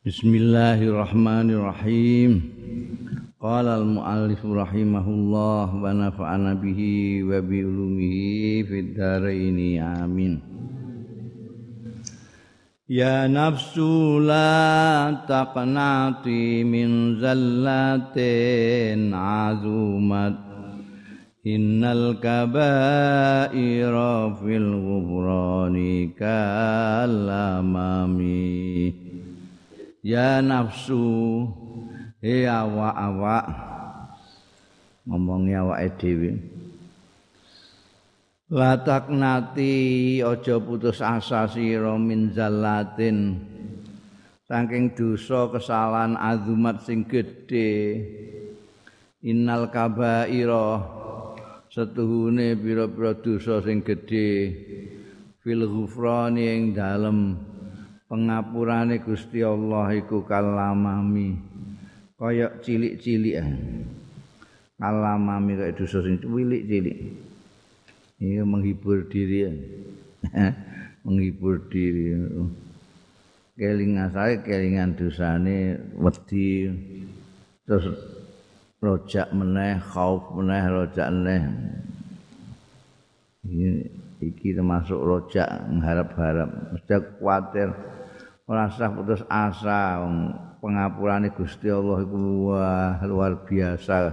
Bismillahirrahmanirrahim. Qala al-muallif rahimahullah wa nafa'ana bihi wa bi ulumihi fid dharain amin. Ya nafsu la taqnati min zallatin azumat Innal kaba'ira fil ghufrani kalamami ya nafsu. He awak-awak. Ngomongnya awake dhewe. Latak nati aja putus asa sira min zallatin. Saking dosa kesalahan azumat sing gedhe. Innal kabaira setuhune pira-pira dosa sing gedhe. Fil ghufrani ing dalem pengapurane Gusti Allah iku kalamami. Kaya cilik-cilik kalamami kaya dosa sing cilik-cilik. Ini menghibur diri menghibur diri. Kelingan saya kelingan dosane wedi. Terus rojak meneh khauf meneh rojak meneh ini iki termasuk rojak mengharap-harap. Mesti kuatir ora usah putus asa pengapurane Gusti Allah iku wah luar biasa.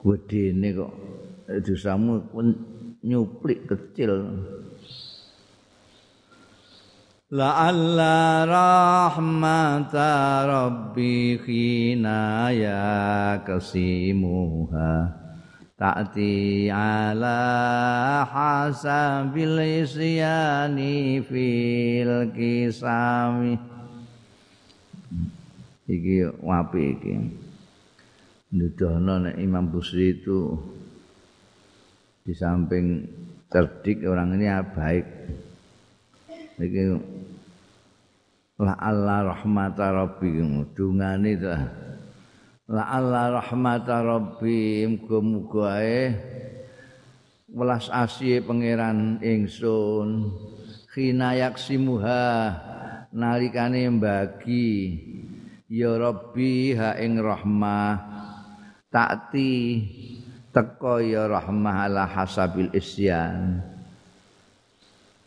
Gedene kok dosamu nyuplik kecil. La alla rahmata rabbi khina ya kasimuha ta'ti ala hasabil isyani fil kisami. Iki wapi iki? Nudono nek Imam Busri itu di samping cerdik orang ini baik iki la Allah rahmata rabbi. Dungane itu la'alla rahmata rabbi muga-muga welas asih pangeran ingsun. Khinayak simuha nalikane mbagi. Ya rabbi ha ing rahmah. Takti teko ya rahmah ala hasabil isyan.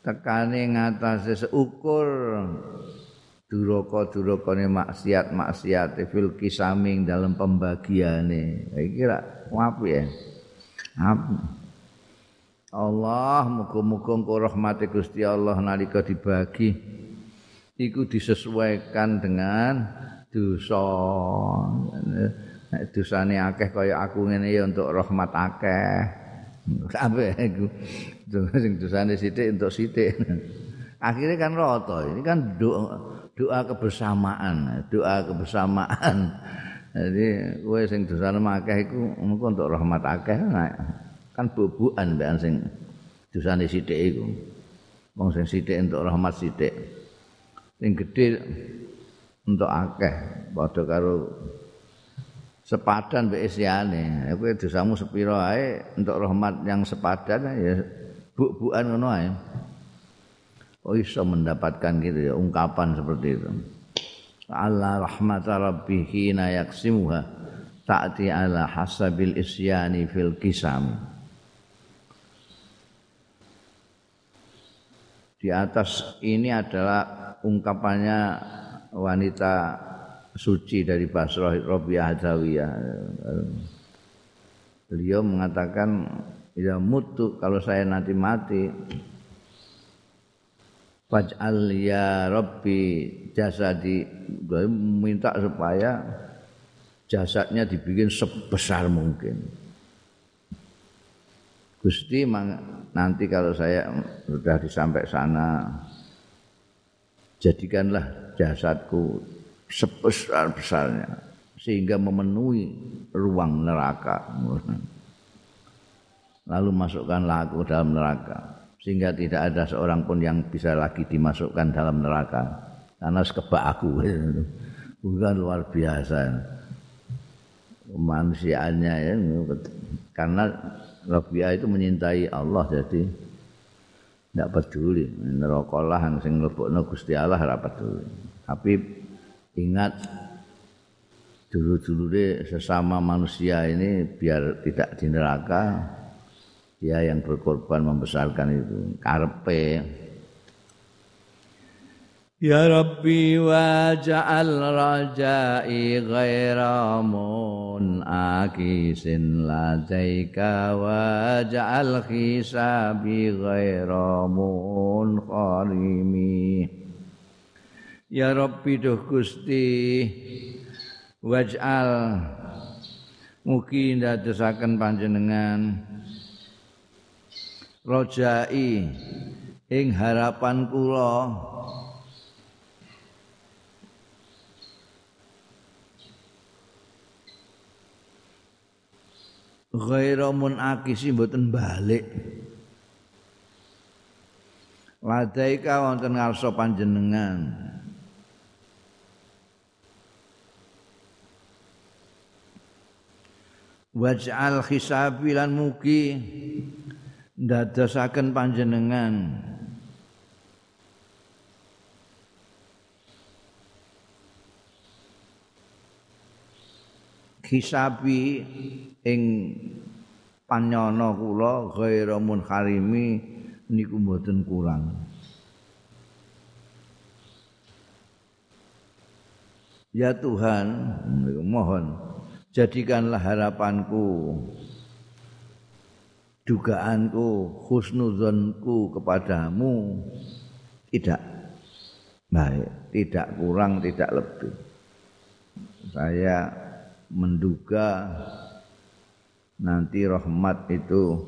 Tekane ngatasé seukur duraka-durakane maksiat-maksiat fil kisaming dalam pembagiane. Iki ra apik ya. Allah muga-muga engko rahmate Gusti Allah nalika dibagi iku disesuaikan dengan dosa. Nek dosane akeh kaya aku ngene ya untuk rahmat akeh. Sampai iku. Sing dosane sithik untuk sithik. Akhirnya kan rata. Ini kan doa doa kebersamaan, doa kebersamaan. Jadi kowe sing dosane akeh iku engko untuk rahmat akeh kan bubukan mbek sing dosane sithik iku. Wong sing sithik untuk rahmat sithik. Sing gedhe untuk akeh padha karo sepadan mbek isyane. Kowe dosamu sepira ae untuk rahmat yang sepadan ya bubukan ngono ae. Oh iso mendapatkan gitu ya ungkapan seperti itu. Allah rahmata rabbi hina yaksimuha ta'ti ala hasabil isyani fil kisam di atas ini adalah ungkapannya wanita suci dari Basrah Rabi'ah Hadawiyah beliau mengatakan ya mutu kalau saya nanti mati Faj'al ya Rabbi jasadi minta supaya jasadnya dibikin sebesar mungkin. Gusti nanti kalau saya sudah disampai sana jadikanlah jasadku sebesar-besarnya sehingga memenuhi ruang neraka. Lalu masukkanlah aku dalam neraka. Sehingga tidak ada seorang pun yang bisa lagi dimasukkan dalam neraka. Karena sekebak aku. Bukan luar biasa. Manusianya ya. Karena Rabi'ah itu menyintai Allah jadi tidak peduli. Neraka lah yang sing mlebokno Gusti Allah ora peduli. Tapi ingat dulu-dulu sesama manusia ini biar tidak di neraka dia yang berkorban membesarkan itu. Karpe Ya Rabbi waja'al rajai ghaira akisin ladaika waja'al khisabi ghaira kharimi Ya Rabbi duh Gusti waj'al mugi ndadosaken panjenengan rojai ing harapan kula. Ghaira munakisi mboten balik. Ladaika wonten ngarsa panjenengan. Waj'al khisabi lan mugi ndadosaken panjenengan. Hisabi ing panyana kula ghaira munharimi niku mboten kurang. Ya Tuhan mohon jadikanlah harapanku dugaanku husnuzonku kepadamu tidak baik tidak kurang tidak lebih. Saya menduga nanti rahmat itu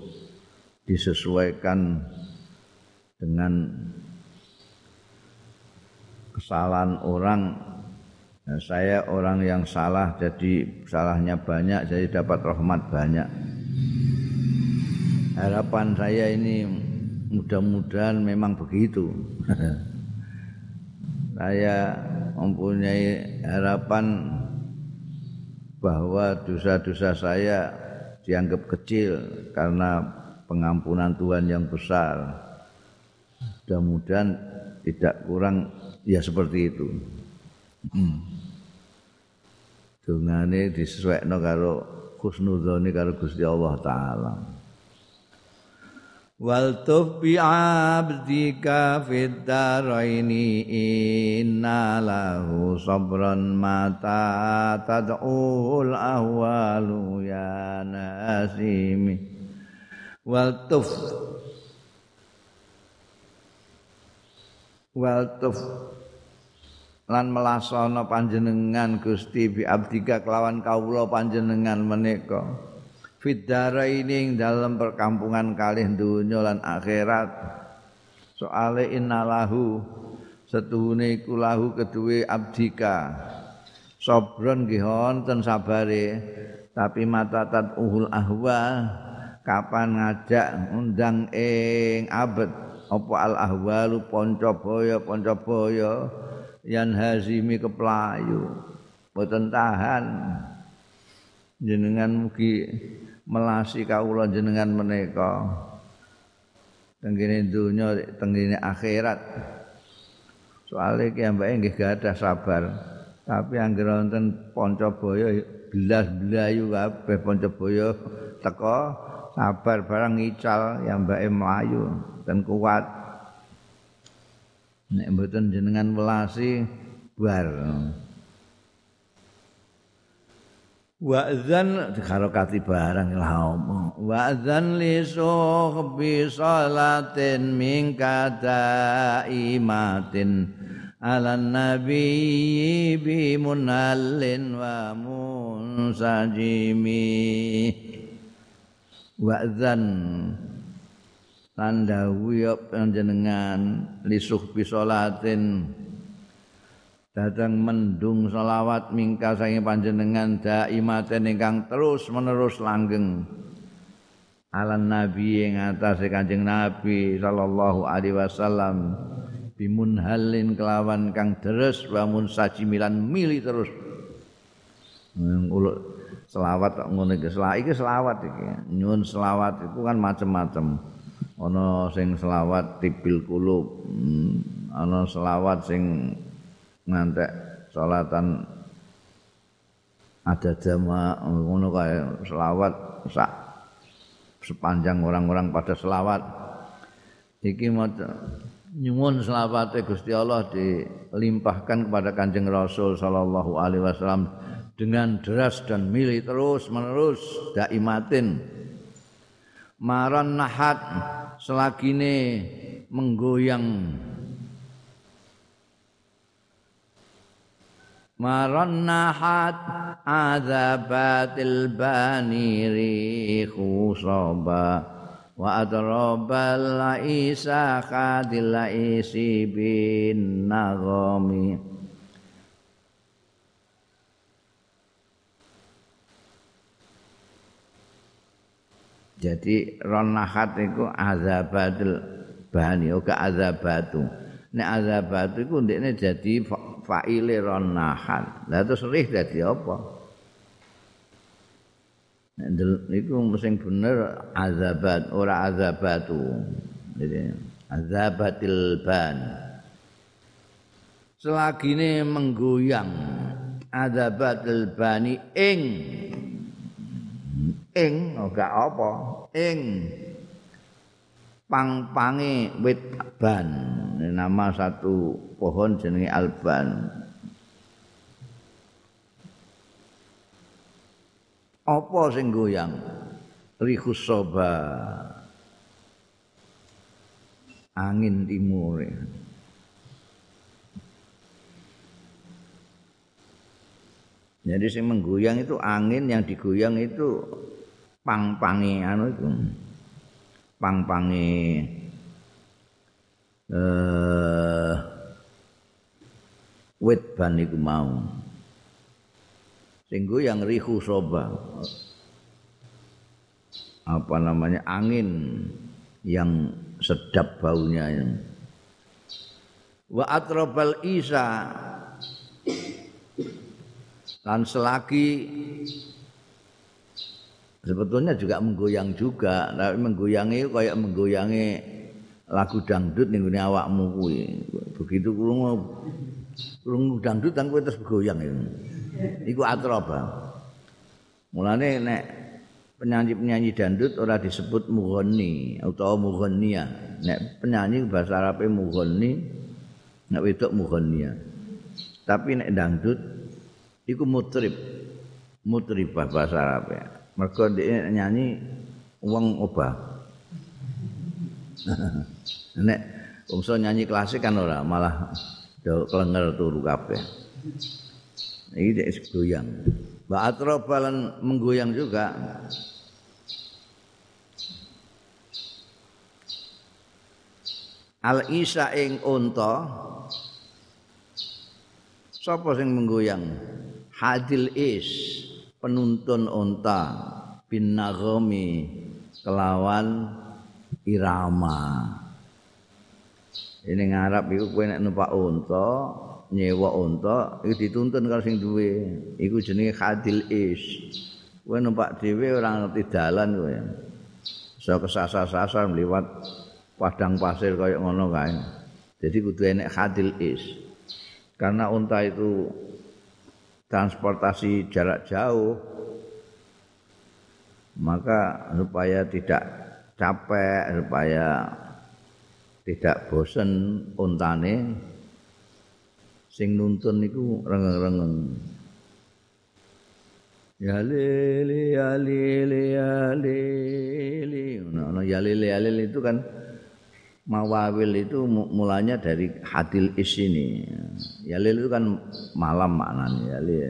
disesuaikan dengan kesalahan orang. Nah, saya orang yang salah jadi salahnya banyak jadi dapat rahmat banyak harapan saya ini mudah-mudahan memang begitu saya mempunyai harapan bahwa dosa-dosa saya dianggap kecil karena pengampunan Tuhan yang besar. Mudah-mudahan tidak kurang ya seperti itu. Hmm. Dungane disesuaikan karo khusnudzoni karo Gusti Allah taala. Wal tufi abdika fid daraini inna lahu sabran mata tad'ul ahwalu ya nasimi. Wal tuf wal tuf. Lan melasana panjenengan Gusti bi abdika kelawan kawula panjenengan menika fidara ini dalam perkampungan kalih dunya lan akhirat. Soale innalahu setuhune iku lahu kedue abdika. Sabron nggih wonten sabare tapi mata uhul ahwa kapan ngajak undang ing abet? Apa al ahwalu ponco boyo ponco boyo yan hazimi keplayu. Boten tahan. Jenengan mugi melasi kawula jenengan menika. Tenggene dunya tenggene akhirat. Soalnya ki ambake nggih gadah sabar. Tapi anggere wonten pancabaya belas blayu kabeh pancabaya teko sabar barang ngical yang mbake mlayu dan kuat. Nek mboten jenengan welasi bar Wa'zan dikarokati barang lah omong. Wa'zan li suhbi salatin min kata imatin ala nabi bi munallin wa munsajimi. Wa'zan tanda wiyop jenengan li suhbi salatin datang mendung selawat mingka sangi panjenengan daimaten ingkang terus menerus langgeng. Ala nabi yang atas kanjeng nabi sallallahu alaihi wasallam bimun halin kelawan kang deres bangun saji milan mili terus. Uluk selawat ngono iki. Selawat selawat iki. Nyun selawat itu kan macam-macam ana sing selawat tibil kulub hmm, ana selawat sing ngantek salatan ada jama ngono kaya selawat sak sepanjang orang-orang pada selawat. Iki nyuwun selawate Gusti Allah dilimpahkan kepada Kanjeng Rasul sallallahu alaihi wasallam dengan deras dan milih terus menerus daimatin. Maran nahat selagine menggoyang maran nahat azabatil baniri khusaba wa adrabal laisa kadil laisi bin nagami jadi ronahat itu azabatul bani oke azabatu. Nek azabatu iku ndekne jadi fa'ile ronahat lah terus rih dadi apa? Niku sing bener azabat ora azabatu. Jadi azabatil ban. Selagine menggoyang azabatil bani ing. Ing ora apa. Ing. Pang-pange wit ban nama satu pohon jenenge alban. Apa sing goyang? Rihus soba. Angin timur. Jadi sing menggoyang itu angin yang digoyang itu pang-pangi anu itu. Pang-pangi eh wit ban iku mau. Sing yang rihu soba. Apa namanya? Angin yang sedap baunya. Wa atrabal isa. Dan selagi sebetulnya juga menggoyang juga. Tapi menggoyangi kayak menggoyangi lagu dangdut ning awakmu kuwi begitu krungu krungu dangdut kowe terus goyang ya. iku atroba. Mulane nek penyanyi-penyanyi dandut ora disebut mughani atau mughania. Nek penyanyi bahasa Arabe mughani, nek wedok mughania. Tapi nek dangdut iku mutrib. Mutrib bahasa Arabe. Mergo nyanyi wong obah. nek bangsa nyanyi klasik kan ora malah klenger turu kabeh. Ini dia goyang. Mbak Atrobalan menggoyang juga. Al Isa ing unta Sapa sing menggoyang? Hadil Is penuntun unta bin Nagomi kelawan irama. Ini ngarap iku kowe nek numpak unta nyewa unta iku dituntun karo sing duwe. Iku jenenge hadil is. Kowe numpak dhewe ora ngerti dalan kowe. Iso kesasar-sasar liwat padang pasir kaya ngono kae. Jadi kudu enek hadil is. Karena unta itu transportasi jarak jauh maka supaya tidak capek supaya tidak bosen untane sing nuntun niku rengeng-rengeng. Ya lili ya lili ya lili. Nah, no, ya lili ya lili itu kan mawawil itu mulanya dari hadil is ini. Ya lili itu kan malam maknanya ya lili.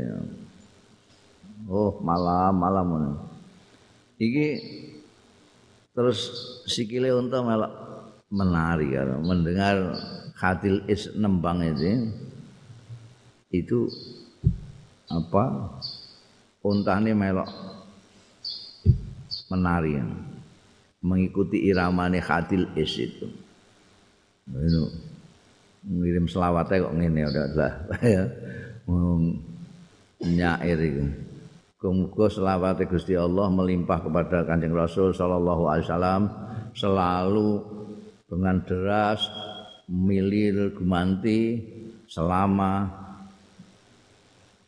Oh malam malam. Iki terus sikile unta melok menari ya, mendengar hadil is nembang itu. itu apa? Untane melok menari mengikuti iramane khatil is itu. Itu ngirim selawatnya kok ngene udah lah ya. Nyair itu Muga selawat Gusti Allah melimpah kepada Kanjeng Rasul sallallahu alaihi wasallam selalu dengan deras milir gumanti selama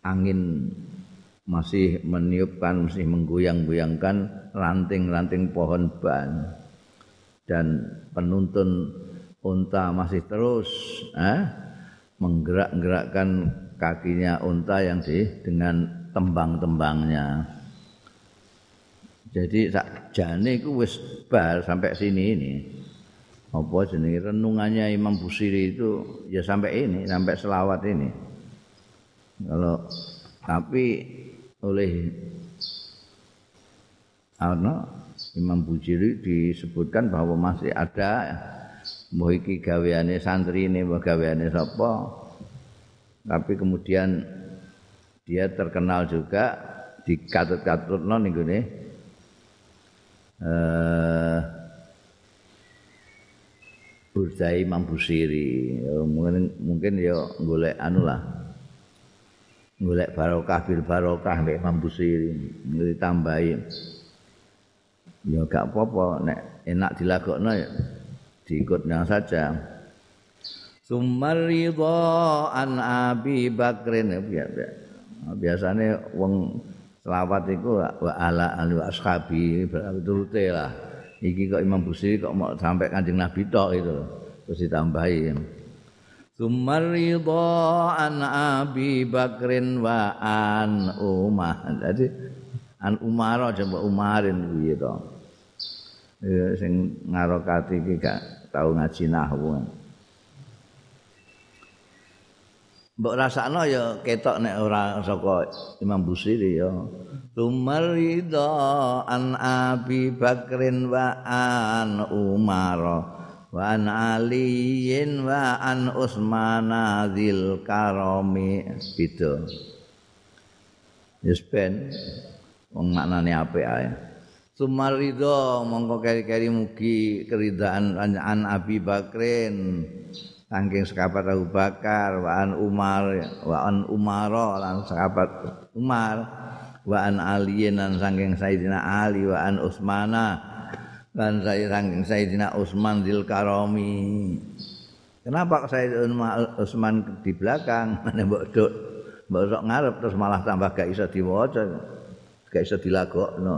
angin masih meniupkan masih menggoyang-goyangkan ranting-ranting pohon ban. Dan penuntun unta masih terus eh, menggerak-gerakkan kakinya unta yang di dengan tembang-tembangnya. Jadi sak jane iku wis bar sampai sini ini. Apa jenenge renungannya Imam Busiri itu ya sampai ini, sampai selawat ini. Kalau tapi oleh Arno Imam Busiri disebutkan bahwa masih ada mbah iki gaweane santri ini gaweane sapa tapi kemudian dia terkenal juga di katut-katutno ning gone eh Burdai Imam Busiri mungkin mungkin ya golek anu lah golek barokah bil barokah nek Imam Busiri ditambahi. Ya gak apa-apa nek enak dilagokno ya diikutnya saja. Sumar ridha an Abi Bakrin. Ya, ya. Biasanya wong selawat itu wa ala wa ashabi berarti lah. Iki kok Imam Busiri kok mau sampai Kanjeng Nabi tok itu terus ditambahi. Sumar ridha an Abi Bakrin wa an Umar. Jadi an Umar aja mbok Umarin kuwi to. Sing ngarokati iki gak tau ngaji nahwu. Mbok rasakno ya ketok nek ora saka Imam Busiri ya. Tumarida an Abi Bakrin wa an Umar wa an Aliin wa an Utsman dzil karami beda. Yes ben wong maknane apik ae. Sumarido mongko keri-keri mugi keridaan an Abi Bakrin saking sekabat Abu Bakar wa an Umar wa an Umar lan sekabat Umar wa an Ali lan saking Sayyidina Ali wa an Utsmana lan saking Sayyidina Utsman dil Karami Kenapa Sayyidina Utsman di belakang? Mbok dok mbok ngarep terus malah tambah gak iso diwaca gak iso dilagokno.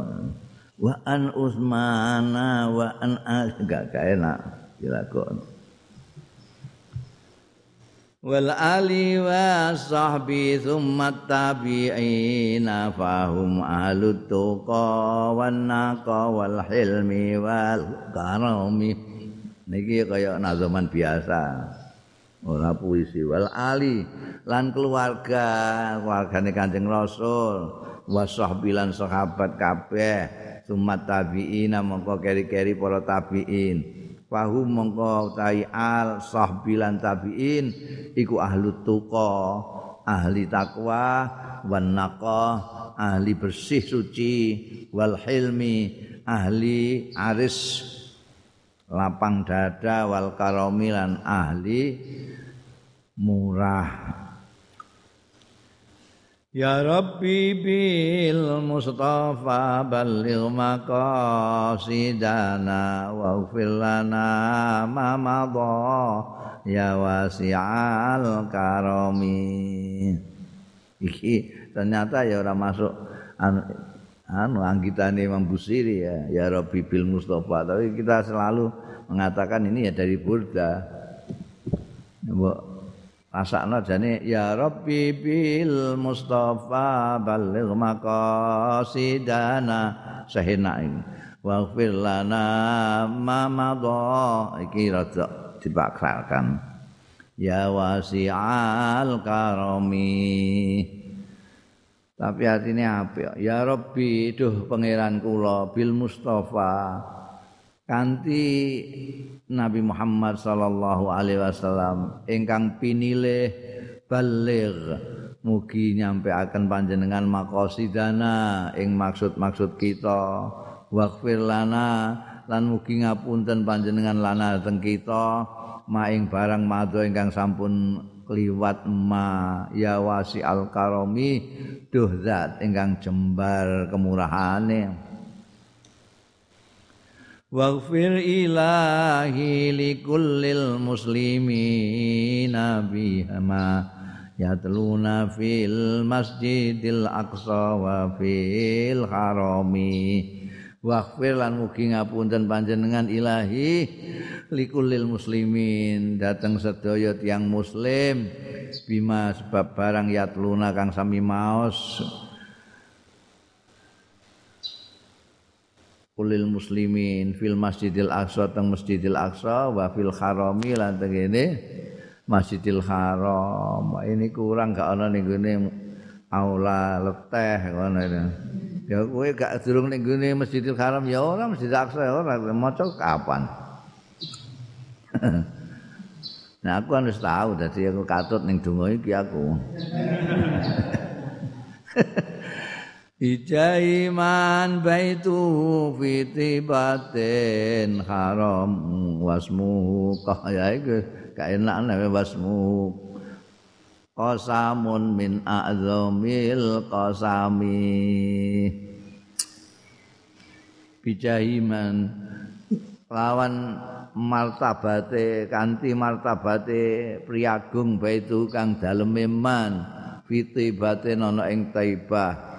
Wa an Utsmana wa an Ali gak enak dilakon wal ali wa sahbi thumma tabi'ina fahum ahlut tuqa wan naqa wal hilmi wal karami. Niki kaya nazaman biasa. Ora puisi. Wal ali lan keluarga keluargane Kanjeng Rasul. Wa sahbilan sahabat kabeh. Sumat tabi'ina mongko keri-keri para tabi'in fahum mongko tai al sahbilan tabi'in iku ahlu tuqa ahli takwa wan naqa ahli bersih suci wal hilmi ahli aris lapang dada wal karomilan ahli murah Ya Rabbi bil Mustafa balligh maqasidana wa ighfir lana ma madha ya wasi'al karami. Iki ternyata ya ora masuk anu, anu anggitane Imam Busiri ya ya Rabbi bil Mustafa. Tapi kita selalu mengatakan ini ya dari Burda. Mbok Rasakno jane ya Rabbi bil Mustafa balligh maqasidana sehena ini. Waghfir lana ma madha iki rada dipaksakan. Ya wasi'al karami. Tapi artinya apa? Ya Rabbi, duh pangeran kula bil Mustafa. Kanti Nabi Muhammad sallallahu alaihi wasallam ingkang pinilih baligh mugi nyampe akan panjenengan makosidana ing maksud-maksud kita. Waghfir lana lan mugi ngapunten panjenengan lana teng kita. Maing barang madha ingkang sampun kliwat ma ya wasi al karomi duh zat ingkang jembar kemurahane Waghfir ilahi likullil muslimina bihama yatluna fil masjidil aqsa wa fil harami. Waghfir lan mugi ngapunten panjenengan ilahi likulil muslimin. Dateng sedaya tiyang muslim. Bima sebab barang yatluna kang sami maos kulil muslimin fil masjidil aqsa teng masjidil aqsa wa fil harami lan tengene masjidil haram. Ini kurang gak ana ning aula leteh ngono itu. Ya kowe gak durung ning gone Masjidil Haram ya ora Masjidil Aqsa ya ora. Maca kapan? Nah aku harus tahu dadi aku katut ning donga iki aku Ijaiman baitu fiti batin haram wasmu. Iku gak enak nek wasmu. Qasamun min a'zamil qasami. Bijahiman lawan martabate kanthi martabate priagung baitu kang daleme man fitibate ana ing taibah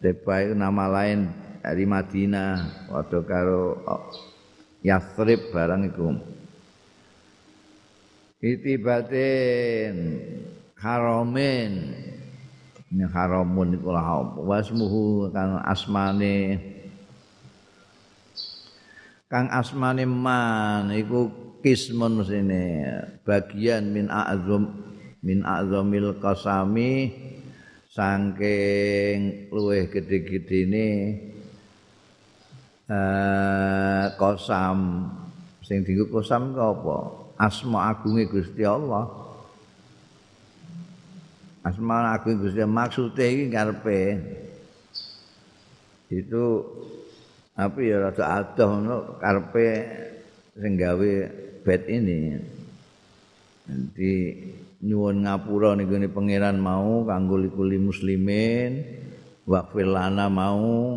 taibah itu nama lain dari Madinah waktu karo Yathrib barang iku. Itibatin haramin ini haramun iku lah wasmuhu kan asmane. Kang asmane man iku kismun sini bagian min a'zam min a'zamil qasami saking luweh gede-gedene eh kosam sing dienggo kosam ku apa asma agunge Gusti Allah. Asma agung Gusti Allah maksude iki karepe itu apa ya rada adoh ngono karepe sing gawe bed ini. Nanti nyuwun ngapura ning gone pangeran mau kanggo likuli muslimin waqfil lana mau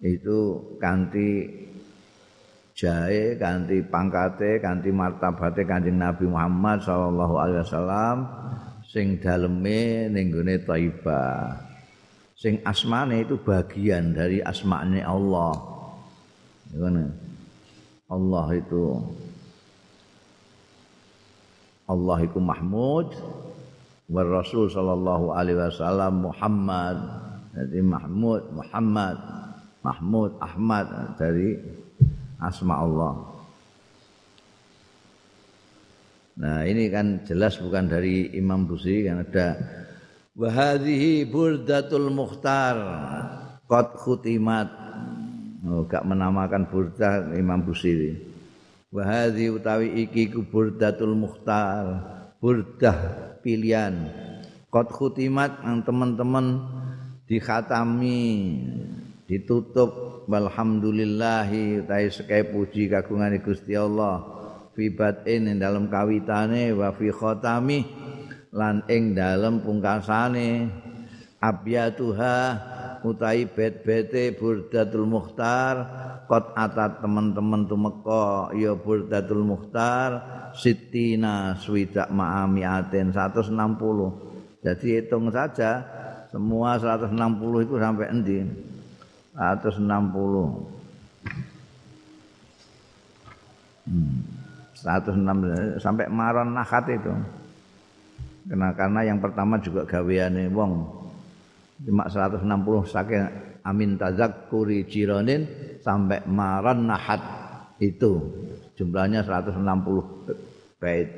itu kanthi jae ganti pangkate ganti martabate Kanjeng Nabi Muhammad sallallahu alaihi wasallam sing daleme ning gone sing asmane itu bagian dari asmane Allah. Allah itu Allah itu Mahmud wa Rasul sallallahu alaihi wasallam Muhammad jadi Mahmud Muhammad Mahmud Ahmad dari asma Allah. Nah, ini kan jelas bukan dari Imam Busiri kan ada wa hadhihi burdatul mukhtar qad khutimat. Oh, menamakan burdah Imam Busiri. Wa hadhi utawi iki ku burdatul mukhtar, burdah pilihan. Qad khutimat teman-teman dikhatami, ditutup. Walhamdulillahi utahe sekai puji kagungane Gusti Allah. Fi batin ing dalem kawitane wa fi khatami lan ing dalem pungkasane. Abyatuha utahi bet-bete burdatul mukhtar kot atat teman-teman tumeka ya burdatul mukhtar sitina swidak ma'amiatin 160 jadi hitung saja semua 160 itu sampai endi? 160 hmm. 160 sampai maron nakat itu. Karena karena yang pertama juga gaweane wong. Cuma 160 saking amin tazakkuri jironin sampai maron nahat itu. Jumlahnya 160 bait.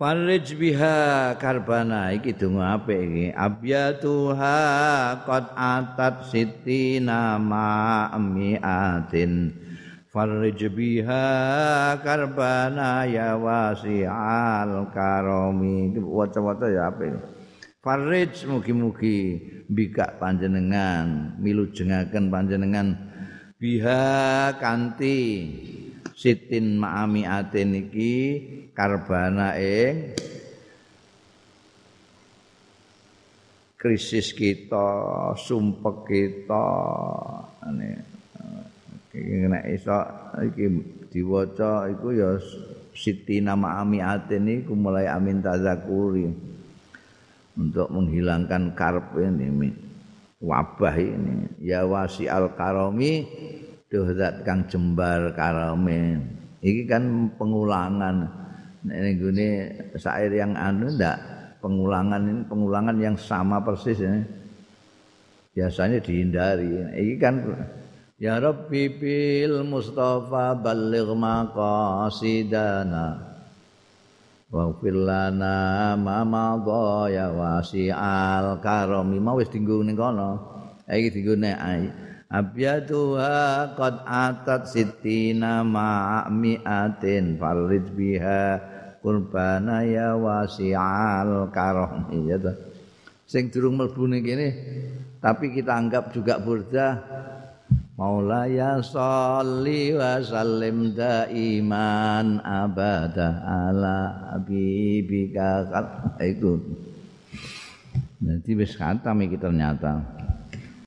Farij biha karbana. Iki donga apik iki. Abyatuha qad atat sitina ma mi'atin Farij biha karbana ya wasi'al karomi waca-waca ya apik Farij mugi-mugi bika panjenengan milu jengaken panjenengan biha kanti sitin ma'ami atin iki karbana ing krisis kita, sumpek kita. Ini nek iso iki diwaca iku ya Siti nama amiatin ini mulai amin tazakuri untuk menghilangkan karp ini wabah ini. Ya wasi al karomi dohzat kang jembar karome iki kan pengulangan. Ini gini syair yang anu ndak pengulangan ini pengulangan yang sama persis ini. Biasanya dihindari. Ini kan Ya Rabbi bil Mustafa balligh maqasidana Waghfir lana ma madha ya wasi'al karami. Mau wis dinggo ning kono. Iki dinggo nek ai abyatuha qad atat sittina ma'miatin farid biha qurbana ya wasi'al karami. Ya sing durung mlebu ning kene tapi kita anggap juga burda Maulaya salli wa sallim daiman abada ala habibika itu. Wis khatam iki ternyata.